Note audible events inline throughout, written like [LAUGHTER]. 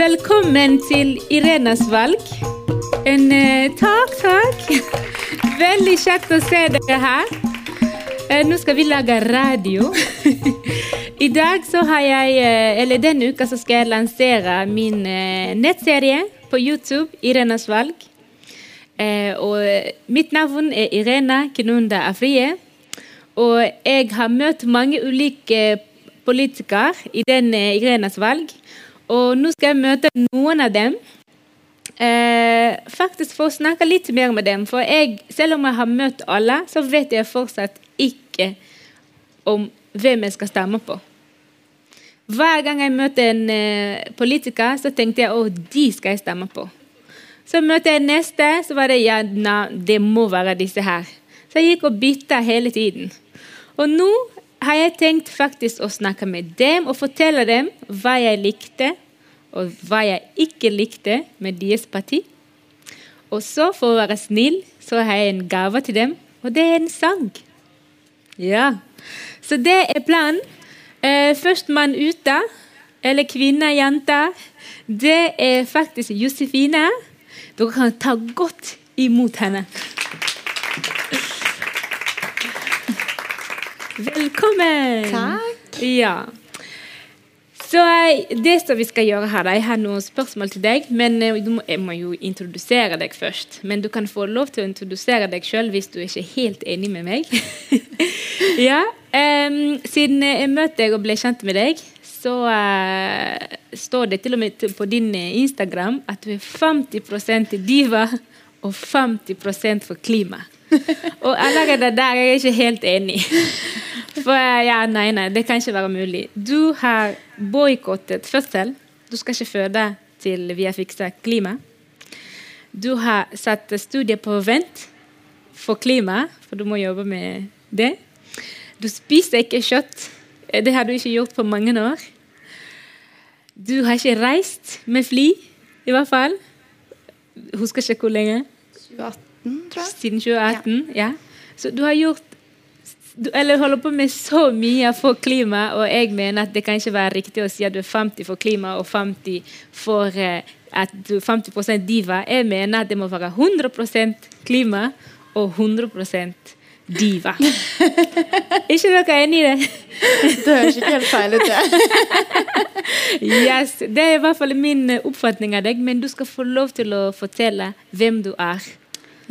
Velkommen til Irenas valg. En eh, takk, takk. Veldig kjekt å se dere her. Eh, nå skal vi lage radio. I dag så har jeg, eh, eller denne uka så skal jeg lansere min nettserie på YouTube, Irenas valg. Og mitt navn er Irena Kinunda Afrie. Og jeg har møtt mange ulike politikere i den Irenas valg. Og nå skal jeg møte noen av dem. Eh, faktisk for å snakke litt mer med dem. For jeg, selv om jeg har møtt alle, så vet jeg fortsatt ikke om hvem jeg skal stemme på. Hver gang jeg møter en eh, politiker, så tenkte jeg at de skal jeg stemme på. Så møter jeg neste, så var det ja, na, det må være disse her. Så jeg gikk og bytta hele tiden. Og nå har jeg tenkt faktisk å snakke med dem og fortelle dem hva jeg likte og hva jeg ikke likte med deres parti. Og så, for å være snill, så har jeg en gave til dem, og det er en sang. Ja. Så det er planen. Eh, Førstemann ute, eller kvinne, jente, det er faktisk Josefine. Dere kan ta godt imot henne. Velkommen! Takk. Ja. Så eh, det som vi skal gjøre her, Jeg har noen spørsmål til deg, men eh, må, jeg må jo introdusere deg først. Men du kan få lov til å introdusere deg sjøl hvis du ikke er helt enig med meg. [LAUGHS] ja, um, Siden jeg møtte deg og ble kjent med deg, så uh, står det til og med på din Instagram at du er 50% diva og 50% for klima. [LAUGHS] og allerede der er jeg ikke helt enig. For eh, ja, nei, nei, det kan ikke være mulig. Du har boikottet fødsel. Du skal ikke føde til vi har fiksa klima. Du har satt studiet på vent for klima, for du må jobbe med det. Du spiser ikke kjøtt. Eh, Det har du ikke gjort på mange år. Du har ikke reist med fly, i hvert fall. Husker ikke hvor lenge. 2018, tror jeg. Siden 2018. Ja. Så du har gjort eller holder på med så mye for klima, og jeg mener at det kan ikke være riktig å si at du er 50 for klima og 50 for eh, at du er 50 diva. Jeg mener at det må være 100% klima og 100% diva. [LAUGHS] er ikke dere enig i det? Det høres ikke helt feil ut, det. [LAUGHS] Yes, Det er i hvert fall min oppfatning av deg, men du skal få lov til å fortelle hvem du er.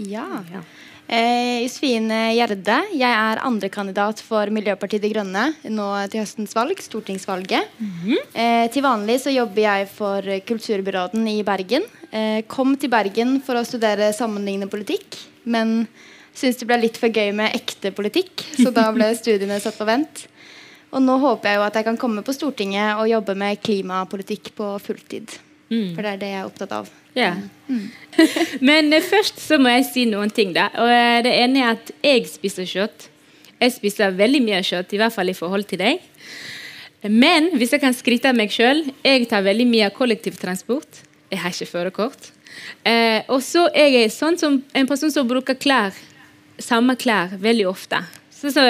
Ja. Eh, Josefine Gjerde. Jeg er andrekandidat for Miljøpartiet De Grønne nå til høstens valg, stortingsvalget. eh, til vanlig så jobber jeg for kulturbyråden i Bergen. Eh, kom til Bergen for å studere sammenlignende politikk, men syntes det ble litt for gøy med ekte politikk, så da ble [LAUGHS] studiene satt på vent. Og nå håper jeg jo at jeg kan komme på Stortinget og jobbe med klimapolitikk på fulltid. For det er det jeg er opptatt av. Ja. [LAUGHS] Men eh, først så må jeg si noen ting. da. Og eh, Det ene er at jeg spiser kjøtt. Jeg spiser veldig mye kjøtt, i hvert fall i forhold til deg. Men hvis jeg kan skryte av meg sjøl, jeg tar veldig mye kollektivtransport. Jeg har ikke førerkort. Eh, og så er jeg sånn som en person som bruker klær, samme klær veldig ofte. Så, så,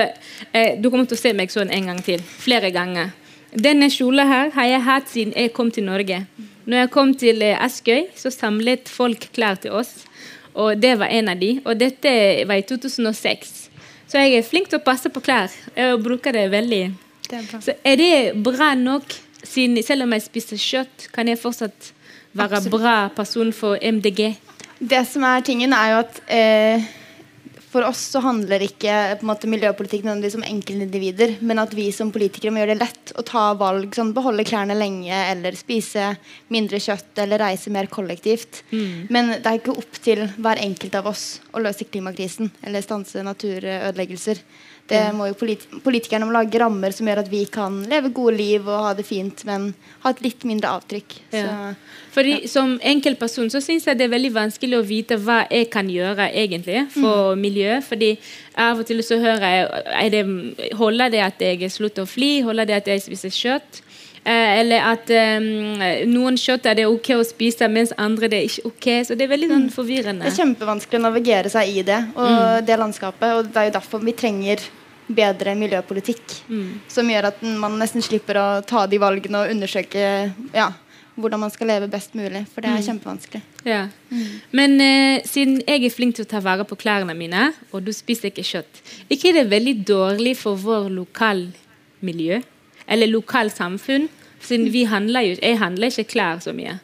eh, du kommer til å se meg sånn en gang til. Flere ganger. Denne kjolen her har jeg hatt siden jeg kom til Norge. Når jeg kom til eh, Askøy, så samlet folk klær til oss. Og det var en av de. Og dette var i 2006. Så jeg er flink til å passe på klær. Jeg bruker det veldig. Det er. Så er det bra nok, siden selv om jeg spiser kjøtt, kan jeg fortsatt være Absolutt. bra person for MDG? Det som er tingen, er jo at eh, for oss så handler ikke på en måte, miljøpolitikk nødvendigvis om enkeltindivider, men at vi som politikere må gjøre det lett å ta valg, sånn beholde klærne lenge, eller spise mindre kjøtt, eller reise mer kollektivt. Men det er ikke opp til hver enkelt av oss å løse klimakrisen eller stanse naturødeleggelser. Det må jo polit Politikerne må lage rammer som gjør at vi kan leve gode liv og ha det fint, men ha et litt mindre avtrykk. Ja. Fordi Fordi Som enkeltperson så syns jeg det er veldig vanskelig å vite hva jeg kan gjøre egentlig for miljøet. Fordi av og til så hører jeg det, Holder det at jeg slutter å fly? Holder det at jeg spiser kjøtt? Eh, eller at eh, noen kjøtt er det ok å spise, mens andre det er ikke ok. Så det er veldig sånn forvirrende. Det er kjempevanskelig å navigere seg i det og det landskapet. Og det er jo derfor vi trenger bedre miljøpolitikk. Som gjør at man nesten slipper å ta de valgene og undersøke ja, hvordan man skal leve best mulig. For det er kjempevanskelig. Ja. Men eh, siden jeg er flink til å ta vare på klærne mine, og du spiser ikke kjøtt, ikke er det veldig dårlig for vår lokalmiljø? Eller lokalsamfunn? Siden vi handler jo Jeg handler ikke klær så mye.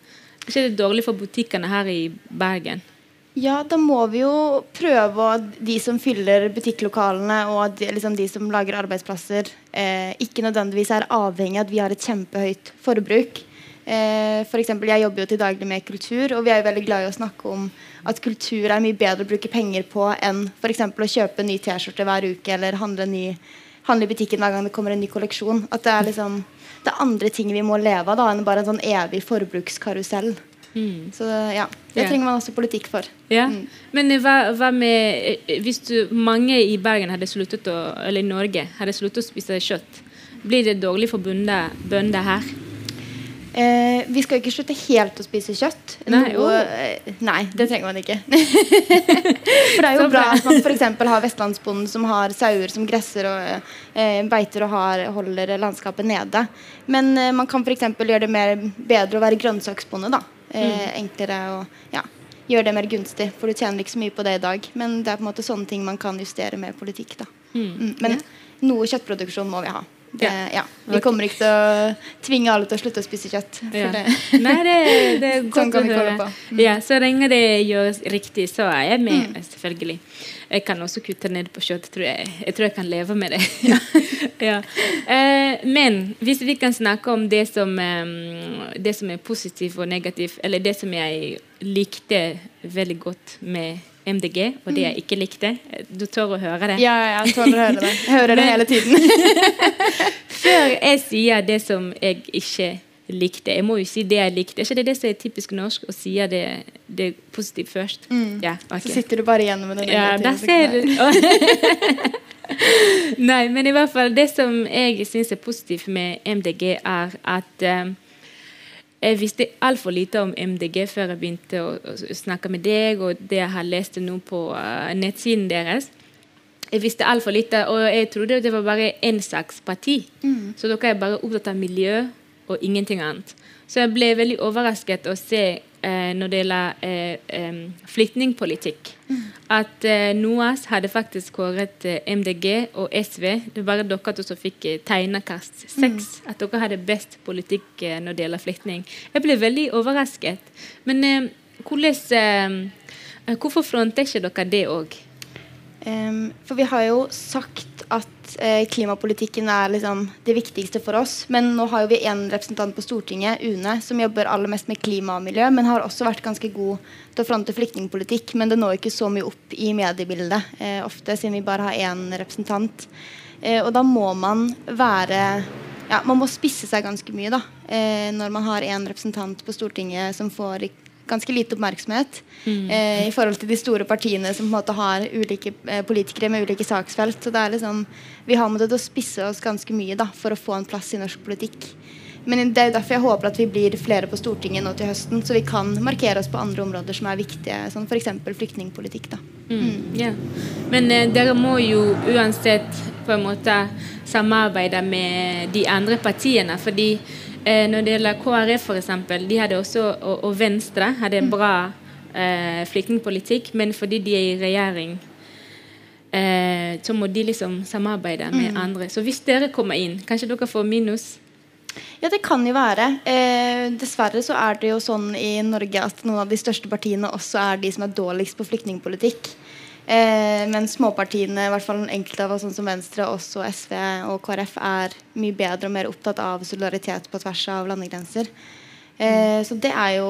Er det dårlig for butikkene her i Bergen? Ja, da må vi jo prøve å De som fyller butikklokalene og de, liksom de som lager arbeidsplasser, eh, ikke nødvendigvis er avhengig av at vi har et kjempehøyt forbruk. Eh, for eksempel, jeg jobber jo til daglig med kultur, og vi er jo veldig glad i å snakke om at kultur er mye bedre å bruke penger på enn f.eks. å kjøpe ny T-skjorte hver uke eller handle, ny, handle i butikken hver gang det kommer en ny kolleksjon. At det er liksom det er andre ting vi må leve av da, enn bare en sånn evig forbrukskarusell. Så ja, det yeah. trenger man også politikk for. Ja. Men eh, hva, hva med eh, Hvis du, mange i Bergen hadde sluttet å Eller i Norge hadde sluttet å spise kjøtt, blir det dårlig for bønder her? Eh, vi skal ikke slutte helt å spise kjøtt. Nei, Noe, eh, nei det trenger man ikke. [LAUGHS] for det er jo bra at man f.eks. har vestlandsbonden som har sauer som gresser og eh, beiter og har, holder landskapet nede. Men eh, man kan f.eks. gjøre det mer bedre å være grønnsaksbonde. da. Eh, Enklere å ja, gjøre det mer gunstig, for du tjener ikke så mye på det i dag. Men det er på en måte sånne ting man kan justere med politikk. da. Mm, men noe kjøttproduksjon må vi ha. Det, Ja. ja. Vi kommer ikke til å tvinge alle til å slutte å spise kjøtt. Ja. det, [LAUGHS] Nei, det, det er [LAUGHS] Sånn kan å vi ikke høre. på. Mm. Ja, så lenge det gjøres riktig, så er jeg med, selvfølgelig. Jeg kan også kutte ned på kjøtt. Tror jeg. jeg tror jeg kan leve med det. ja. [LAUGHS] eh, men hvis vi kan snakke om det som, um, det som er positivt og negativt, eller det som jeg likte veldig godt med MDG, og det jeg ikke likte. Du tør å høre det? Ja, jeg tør å høre det. Jeg hører det hele tiden. [LAUGHS] Før jeg sier det som jeg ikke likte Jeg må jo si det jeg likte. Er ikke det det som er typisk norsk, å si det, det positivt først? Ja, okay. Så sitter du bare igjen med det Ja, der ser du. [LAUGHS] Nei, men i hvert fall det som jeg syns er positivt med MDG, er at eh, jeg visste altfor lite om MDG før jeg begynte å, å snakke med deg, og det jeg har lest nå på uh, nettsiden deres. Jeg visste altfor lite, og jeg trodde det var bare én slags parti. Så dere er bare opptatt av miljø og ingenting annet. Så jeg ble veldig overrasket å se eh, når det gjelder eh, flyktningpolitikk, at eh, NOAS hadde faktisk kåret eh, MDG og SV. Det var bare dere som fikk eh, tegnekast seks. At dere hadde best politikk når det gjelder flyktning. Jeg ble veldig overrasket. Men hvordan, eh, hvorfor fronter ikke dere det òg? Em, for vi har jo sagt at uh, klimapolitikken er liksom det viktigste for oss. Men nå har jo vi en representant på Stortinget, UNE, som jobber aller mest med klima og miljø, men har også vært ganske god til å fronte flyktningpolitikk. Men det når ikke så mye opp i mediebildet uh, ofte, siden vi bare har én representant. Uh, og da må man være ja, Man må spisse seg ganske mye da, når man har en representant på Stortinget som får ganske lite oppmerksomhet eh, i forhold til de store partiene som på en måte har ulike eh, politikere med ulike saksfelt. Så det er liksom, Vi har måttet å spisse oss ganske mye da, for å få en plass i norsk politikk. Men det er derfor jeg håper at vi blir flere på Stortinget nå til høsten, så vi kan markere oss på andre områder som er viktige, som f.eks. flyktningpolitikk. da. Mm, ja. Men eh, dere må jo uansett på en måte samarbeide med de andre partiene. fordi eh, når det gjelder KrF f.eks., de hadde også, og, og Venstre hadde en bra eh, flyktningpolitikk, men fordi de er i regjering eh, så må de liksom samarbeide med andre. Så hvis dere kommer inn, kanskje dere får minus? Ja, det kan jo være. Eh, dessverre så er det jo sånn i Norge at noen av de største partiene også er de som er dårligst på flyktningpolitikk. Eh, men småpartiene, i hvert fall enkelte av oss sånn som Venstre, også SV og KrF, er mye bedre og mer opptatt av solidaritet på tvers av landegrenser. Eh, så det er jo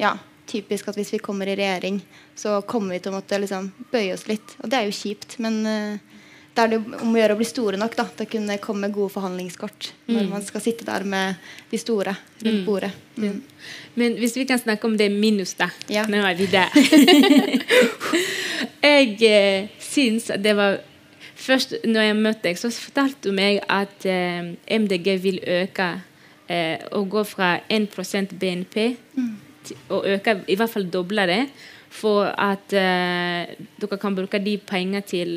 ja, typisk at hvis vi kommer i regjering, så kommer vi til å måtte liksom bøye oss litt. Og det er jo kjipt, men eh, da er det om å gjøre å bli store nok da, til å kunne komme med gode forhandlingskort når man skal sitte der med de store rundt bordet. Mm. Men hvis vi kan snakke om det minus, da. Ja. Nå er vi der. [LAUGHS] jeg eh, syns at det var Først når jeg møtte deg, så fortalte du meg at eh, MDG vil øke eh, og gå fra 1% BNP til, og øke, i hvert fall doble det, for at eh, dere kan bruke de penger til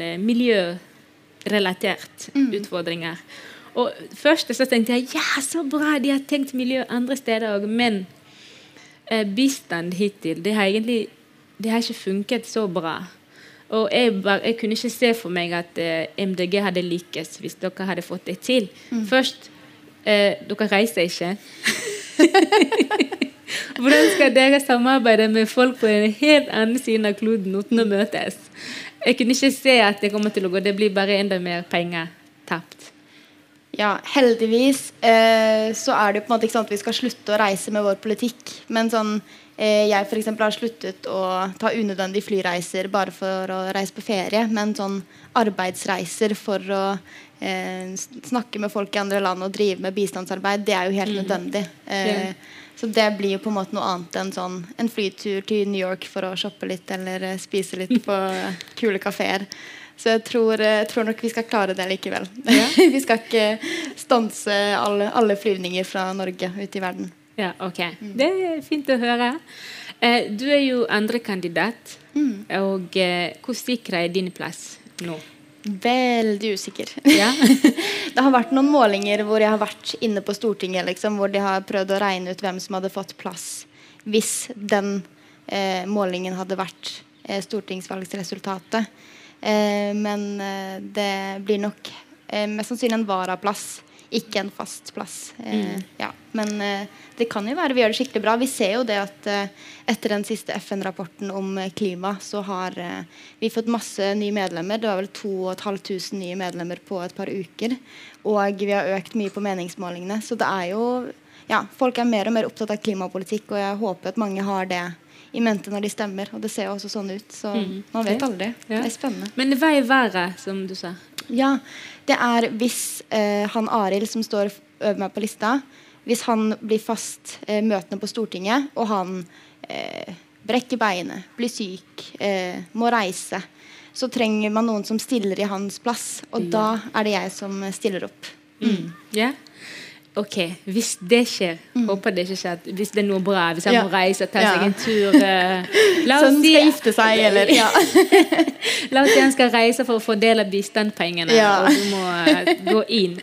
eh, mm. utfordringer. Og først så tenkte jeg ja, så bra, de har tenkt miljø andre steder òg, men eh, bistand hittil, det har egentlig det har ikke funket så bra. Og jeg, bare, jeg kunne ikke se for meg at eh, MDG hadde lykkes hvis dere hadde fått det til. Først eh, Dere reiser ikke. [LAUGHS] Hvordan skal dere samarbeide med folk på en helt annen side av kloden uten å møtes? Jeg kunne ikke se at det kommer til å gå. Det blir bare enda mer penger tapt. Ja, heldigvis eh, så er det jo på en måte ikke sånn at vi skal slutte å reise med vår politikk. Men sånn, jeg for eksempel har sluttet å ta unødvendige flyreiser bare for å reise på ferie. Men sånn arbeidsreiser for å eh, snakke med folk i andre land og drive med bistandsarbeid, det er jo helt nødvendig. Eh, så det blir jo på en måte noe annet enn sånn en flytur til New York for å shoppe litt eller eh, spise litt [LAUGHS] på kule kafeer. Så jeg tror, jeg tror nok vi skal klare det likevel. [LAUGHS] vi skal ikke stanse alle, alle flyvninger fra Norge ut i verden. Ja, ok. Det er fint å høre. Eh, du er jo andrekandidat. Og eh, hvor sikker er din plass nå? Veldig usikker. Ja. [LAUGHS] det har vært noen målinger hvor jeg har vært inne på Stortinget, liksom, hvor de har prøvd å regne ut hvem som hadde fått plass hvis den eh, målingen hadde vært eh, stortingsvalgsresultatet. Eh, men eh, det blir nok eh, mest sannsynlig en varaplass, ikke en fast plass. Eh, ja. Men eh, det kan jo være vi gjør det skikkelig bra. Vi ser jo det at eh, etter den siste FN-rapporten om klima, så har vi fått masse nye medlemmer. Det var vel 2500 nye medlemmer på et par uker. Og vi har økt mye på meningsmålingene. Så det er jo ja, folk er mer og mer opptatt av klimapolitikk, og jeg håper at mange har det i mente når de stemmer. Og det ser jo også sånn ut, så man vet aldri. Ja. Det er spennende. Men er været, som du sa? Ja, det er hvis eh, han Arild som står over meg på lista, hvis han blir fast eh, møtende på Stortinget, og han eh, brekker beinet, blir syk, eh, må reise, så trenger man noen som stiller i hans plass. Og da er det jeg som stiller opp. Mm. Ja? Ok, hvis det skjer, håper det ikke skjer. Hvis det er noe bra, hvis han Ja. må reise og ta seg en tur uh, [LAUGHS] La oss sånn si skal gifte seg, eller ja. [LAUGHS] La oss si han skal reise for å av bistandspengene, Ja. og du må uh, gå inn.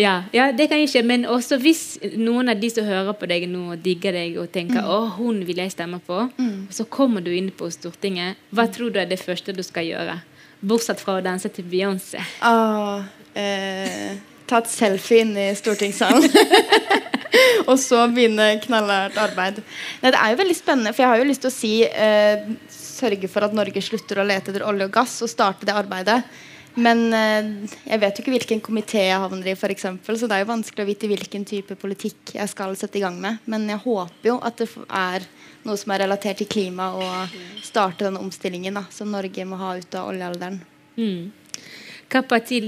Ja, ja, det kan ikke. Men også hvis noen av de som hører på deg nå, digger deg og tenker Mm. å, hun vil jeg stemme på, og så kommer du inn på Stortinget, hva Mm. tror du er det første du skal gjøre? Bortsett fra å danse til Beyoncé. Oh, eh, ta et selfie inne i stortingssalen. [LAUGHS] og så begynne knallhardt arbeid. Nei, det er jo veldig spennende, for jeg har jo lyst til å si eh, sørge for at Norge slutter å lete etter olje og gass, og starte det arbeidet. Men eh, jeg vet jo ikke hvilken komité jeg havner i, for eksempel, så det er jo vanskelig å vite hvilken type politikk jeg skal sette i gang med. Men jeg håper jo at det er noe som er relatert til klima, og starte den omstillingen da, som Norge må ha ut av oljealderen. Mm. Hva parti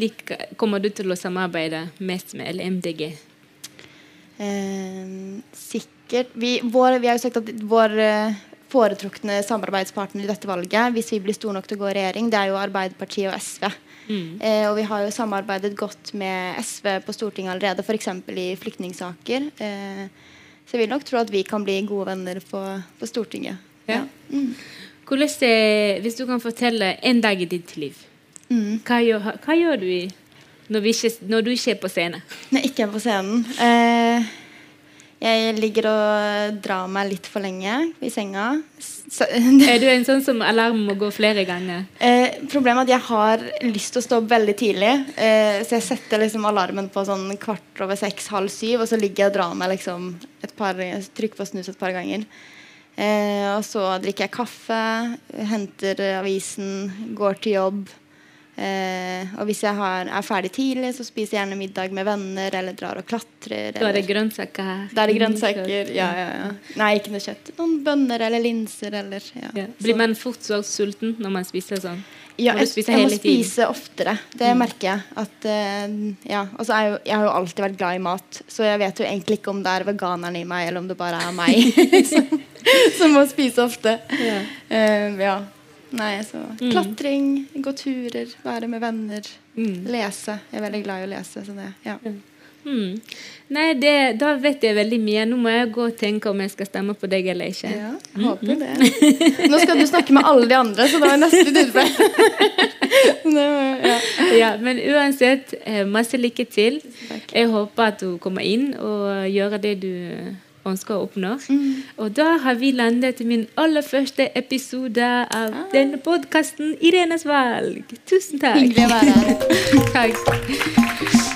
kommer du til å samarbeide mest med, eller MDG? Eh, sikkert vi, vår, vi har jo sagt at vår eh, foretrukne samarbeidspartner i dette valget, hvis vi blir store nok til å gå i regjering, det er jo Arbeiderpartiet og SV. Eh, og vi har jo samarbeidet godt med SV på Stortinget allerede, f.eks. i flyktningsaker. Eh, så jeg vil nok tro at vi kan bli gode venner på, på Stortinget. Ja. Hvordan er, hvis du kan fortelle en dag i ditt liv, Mm. hva gjør, hva gjør du i, når, ikke, når du ikke er på scenen? Når jeg ikke er på scenen eh, Jeg ligger og drar meg litt for lenge i senga. Så, Er du en sånn som alarmen må gå flere ganger? Eh, problemet er at jeg har lyst til å stå opp veldig tidlig. Eh, så jeg setter liksom alarmen på sånn kvart over seks, halv syv, og så ligger jeg og drar meg liksom et par, trykker på snus et par ganger. Eh, og så drikker jeg kaffe, henter avisen, går til jobb. Eh, og hvis jeg har, er ferdig tidlig, så spiser jeg gjerne middag med venner eller drar og klatrer. Da er det grønnsaker her. da er det grønnsaker. Ja, ja, ja. Nei, ikke noe kjøtt. Noen bønner eller linser eller ja. Blir man fort så sulten når man spiser sånn? Ja, jeg, jeg må spise oftere. Det merker jeg. At, uh, ja, altså er jo, jeg har jo alltid vært glad i mat, så jeg vet jo egentlig ikke om det er veganeren i meg, eller om det bare er meg [LAUGHS] som, som må spise ofte. Ja. Uh, ja. Nei, så Klatring, gå turer, være med venner, Mm. lese. Jeg er veldig glad i å lese. Så det, ja. Mm. Nei, det, da vet jeg veldig mye. Nå må jeg gå og tenke om jeg skal stemme på deg eller ikke. ja, jeg håper det. [LAUGHS] Nå skal du snakke med alle de andre, så da er neste litt [LAUGHS] ja. Ja, men uansett, eh, masse lykke til. Jeg håper at du kommer inn og gjør det du ønsker å oppnå. Og da har vi landet min aller første episode av denne podkasten, Irenes valg. Tusen takk. Hyggelig å være her. [LAUGHS] takk.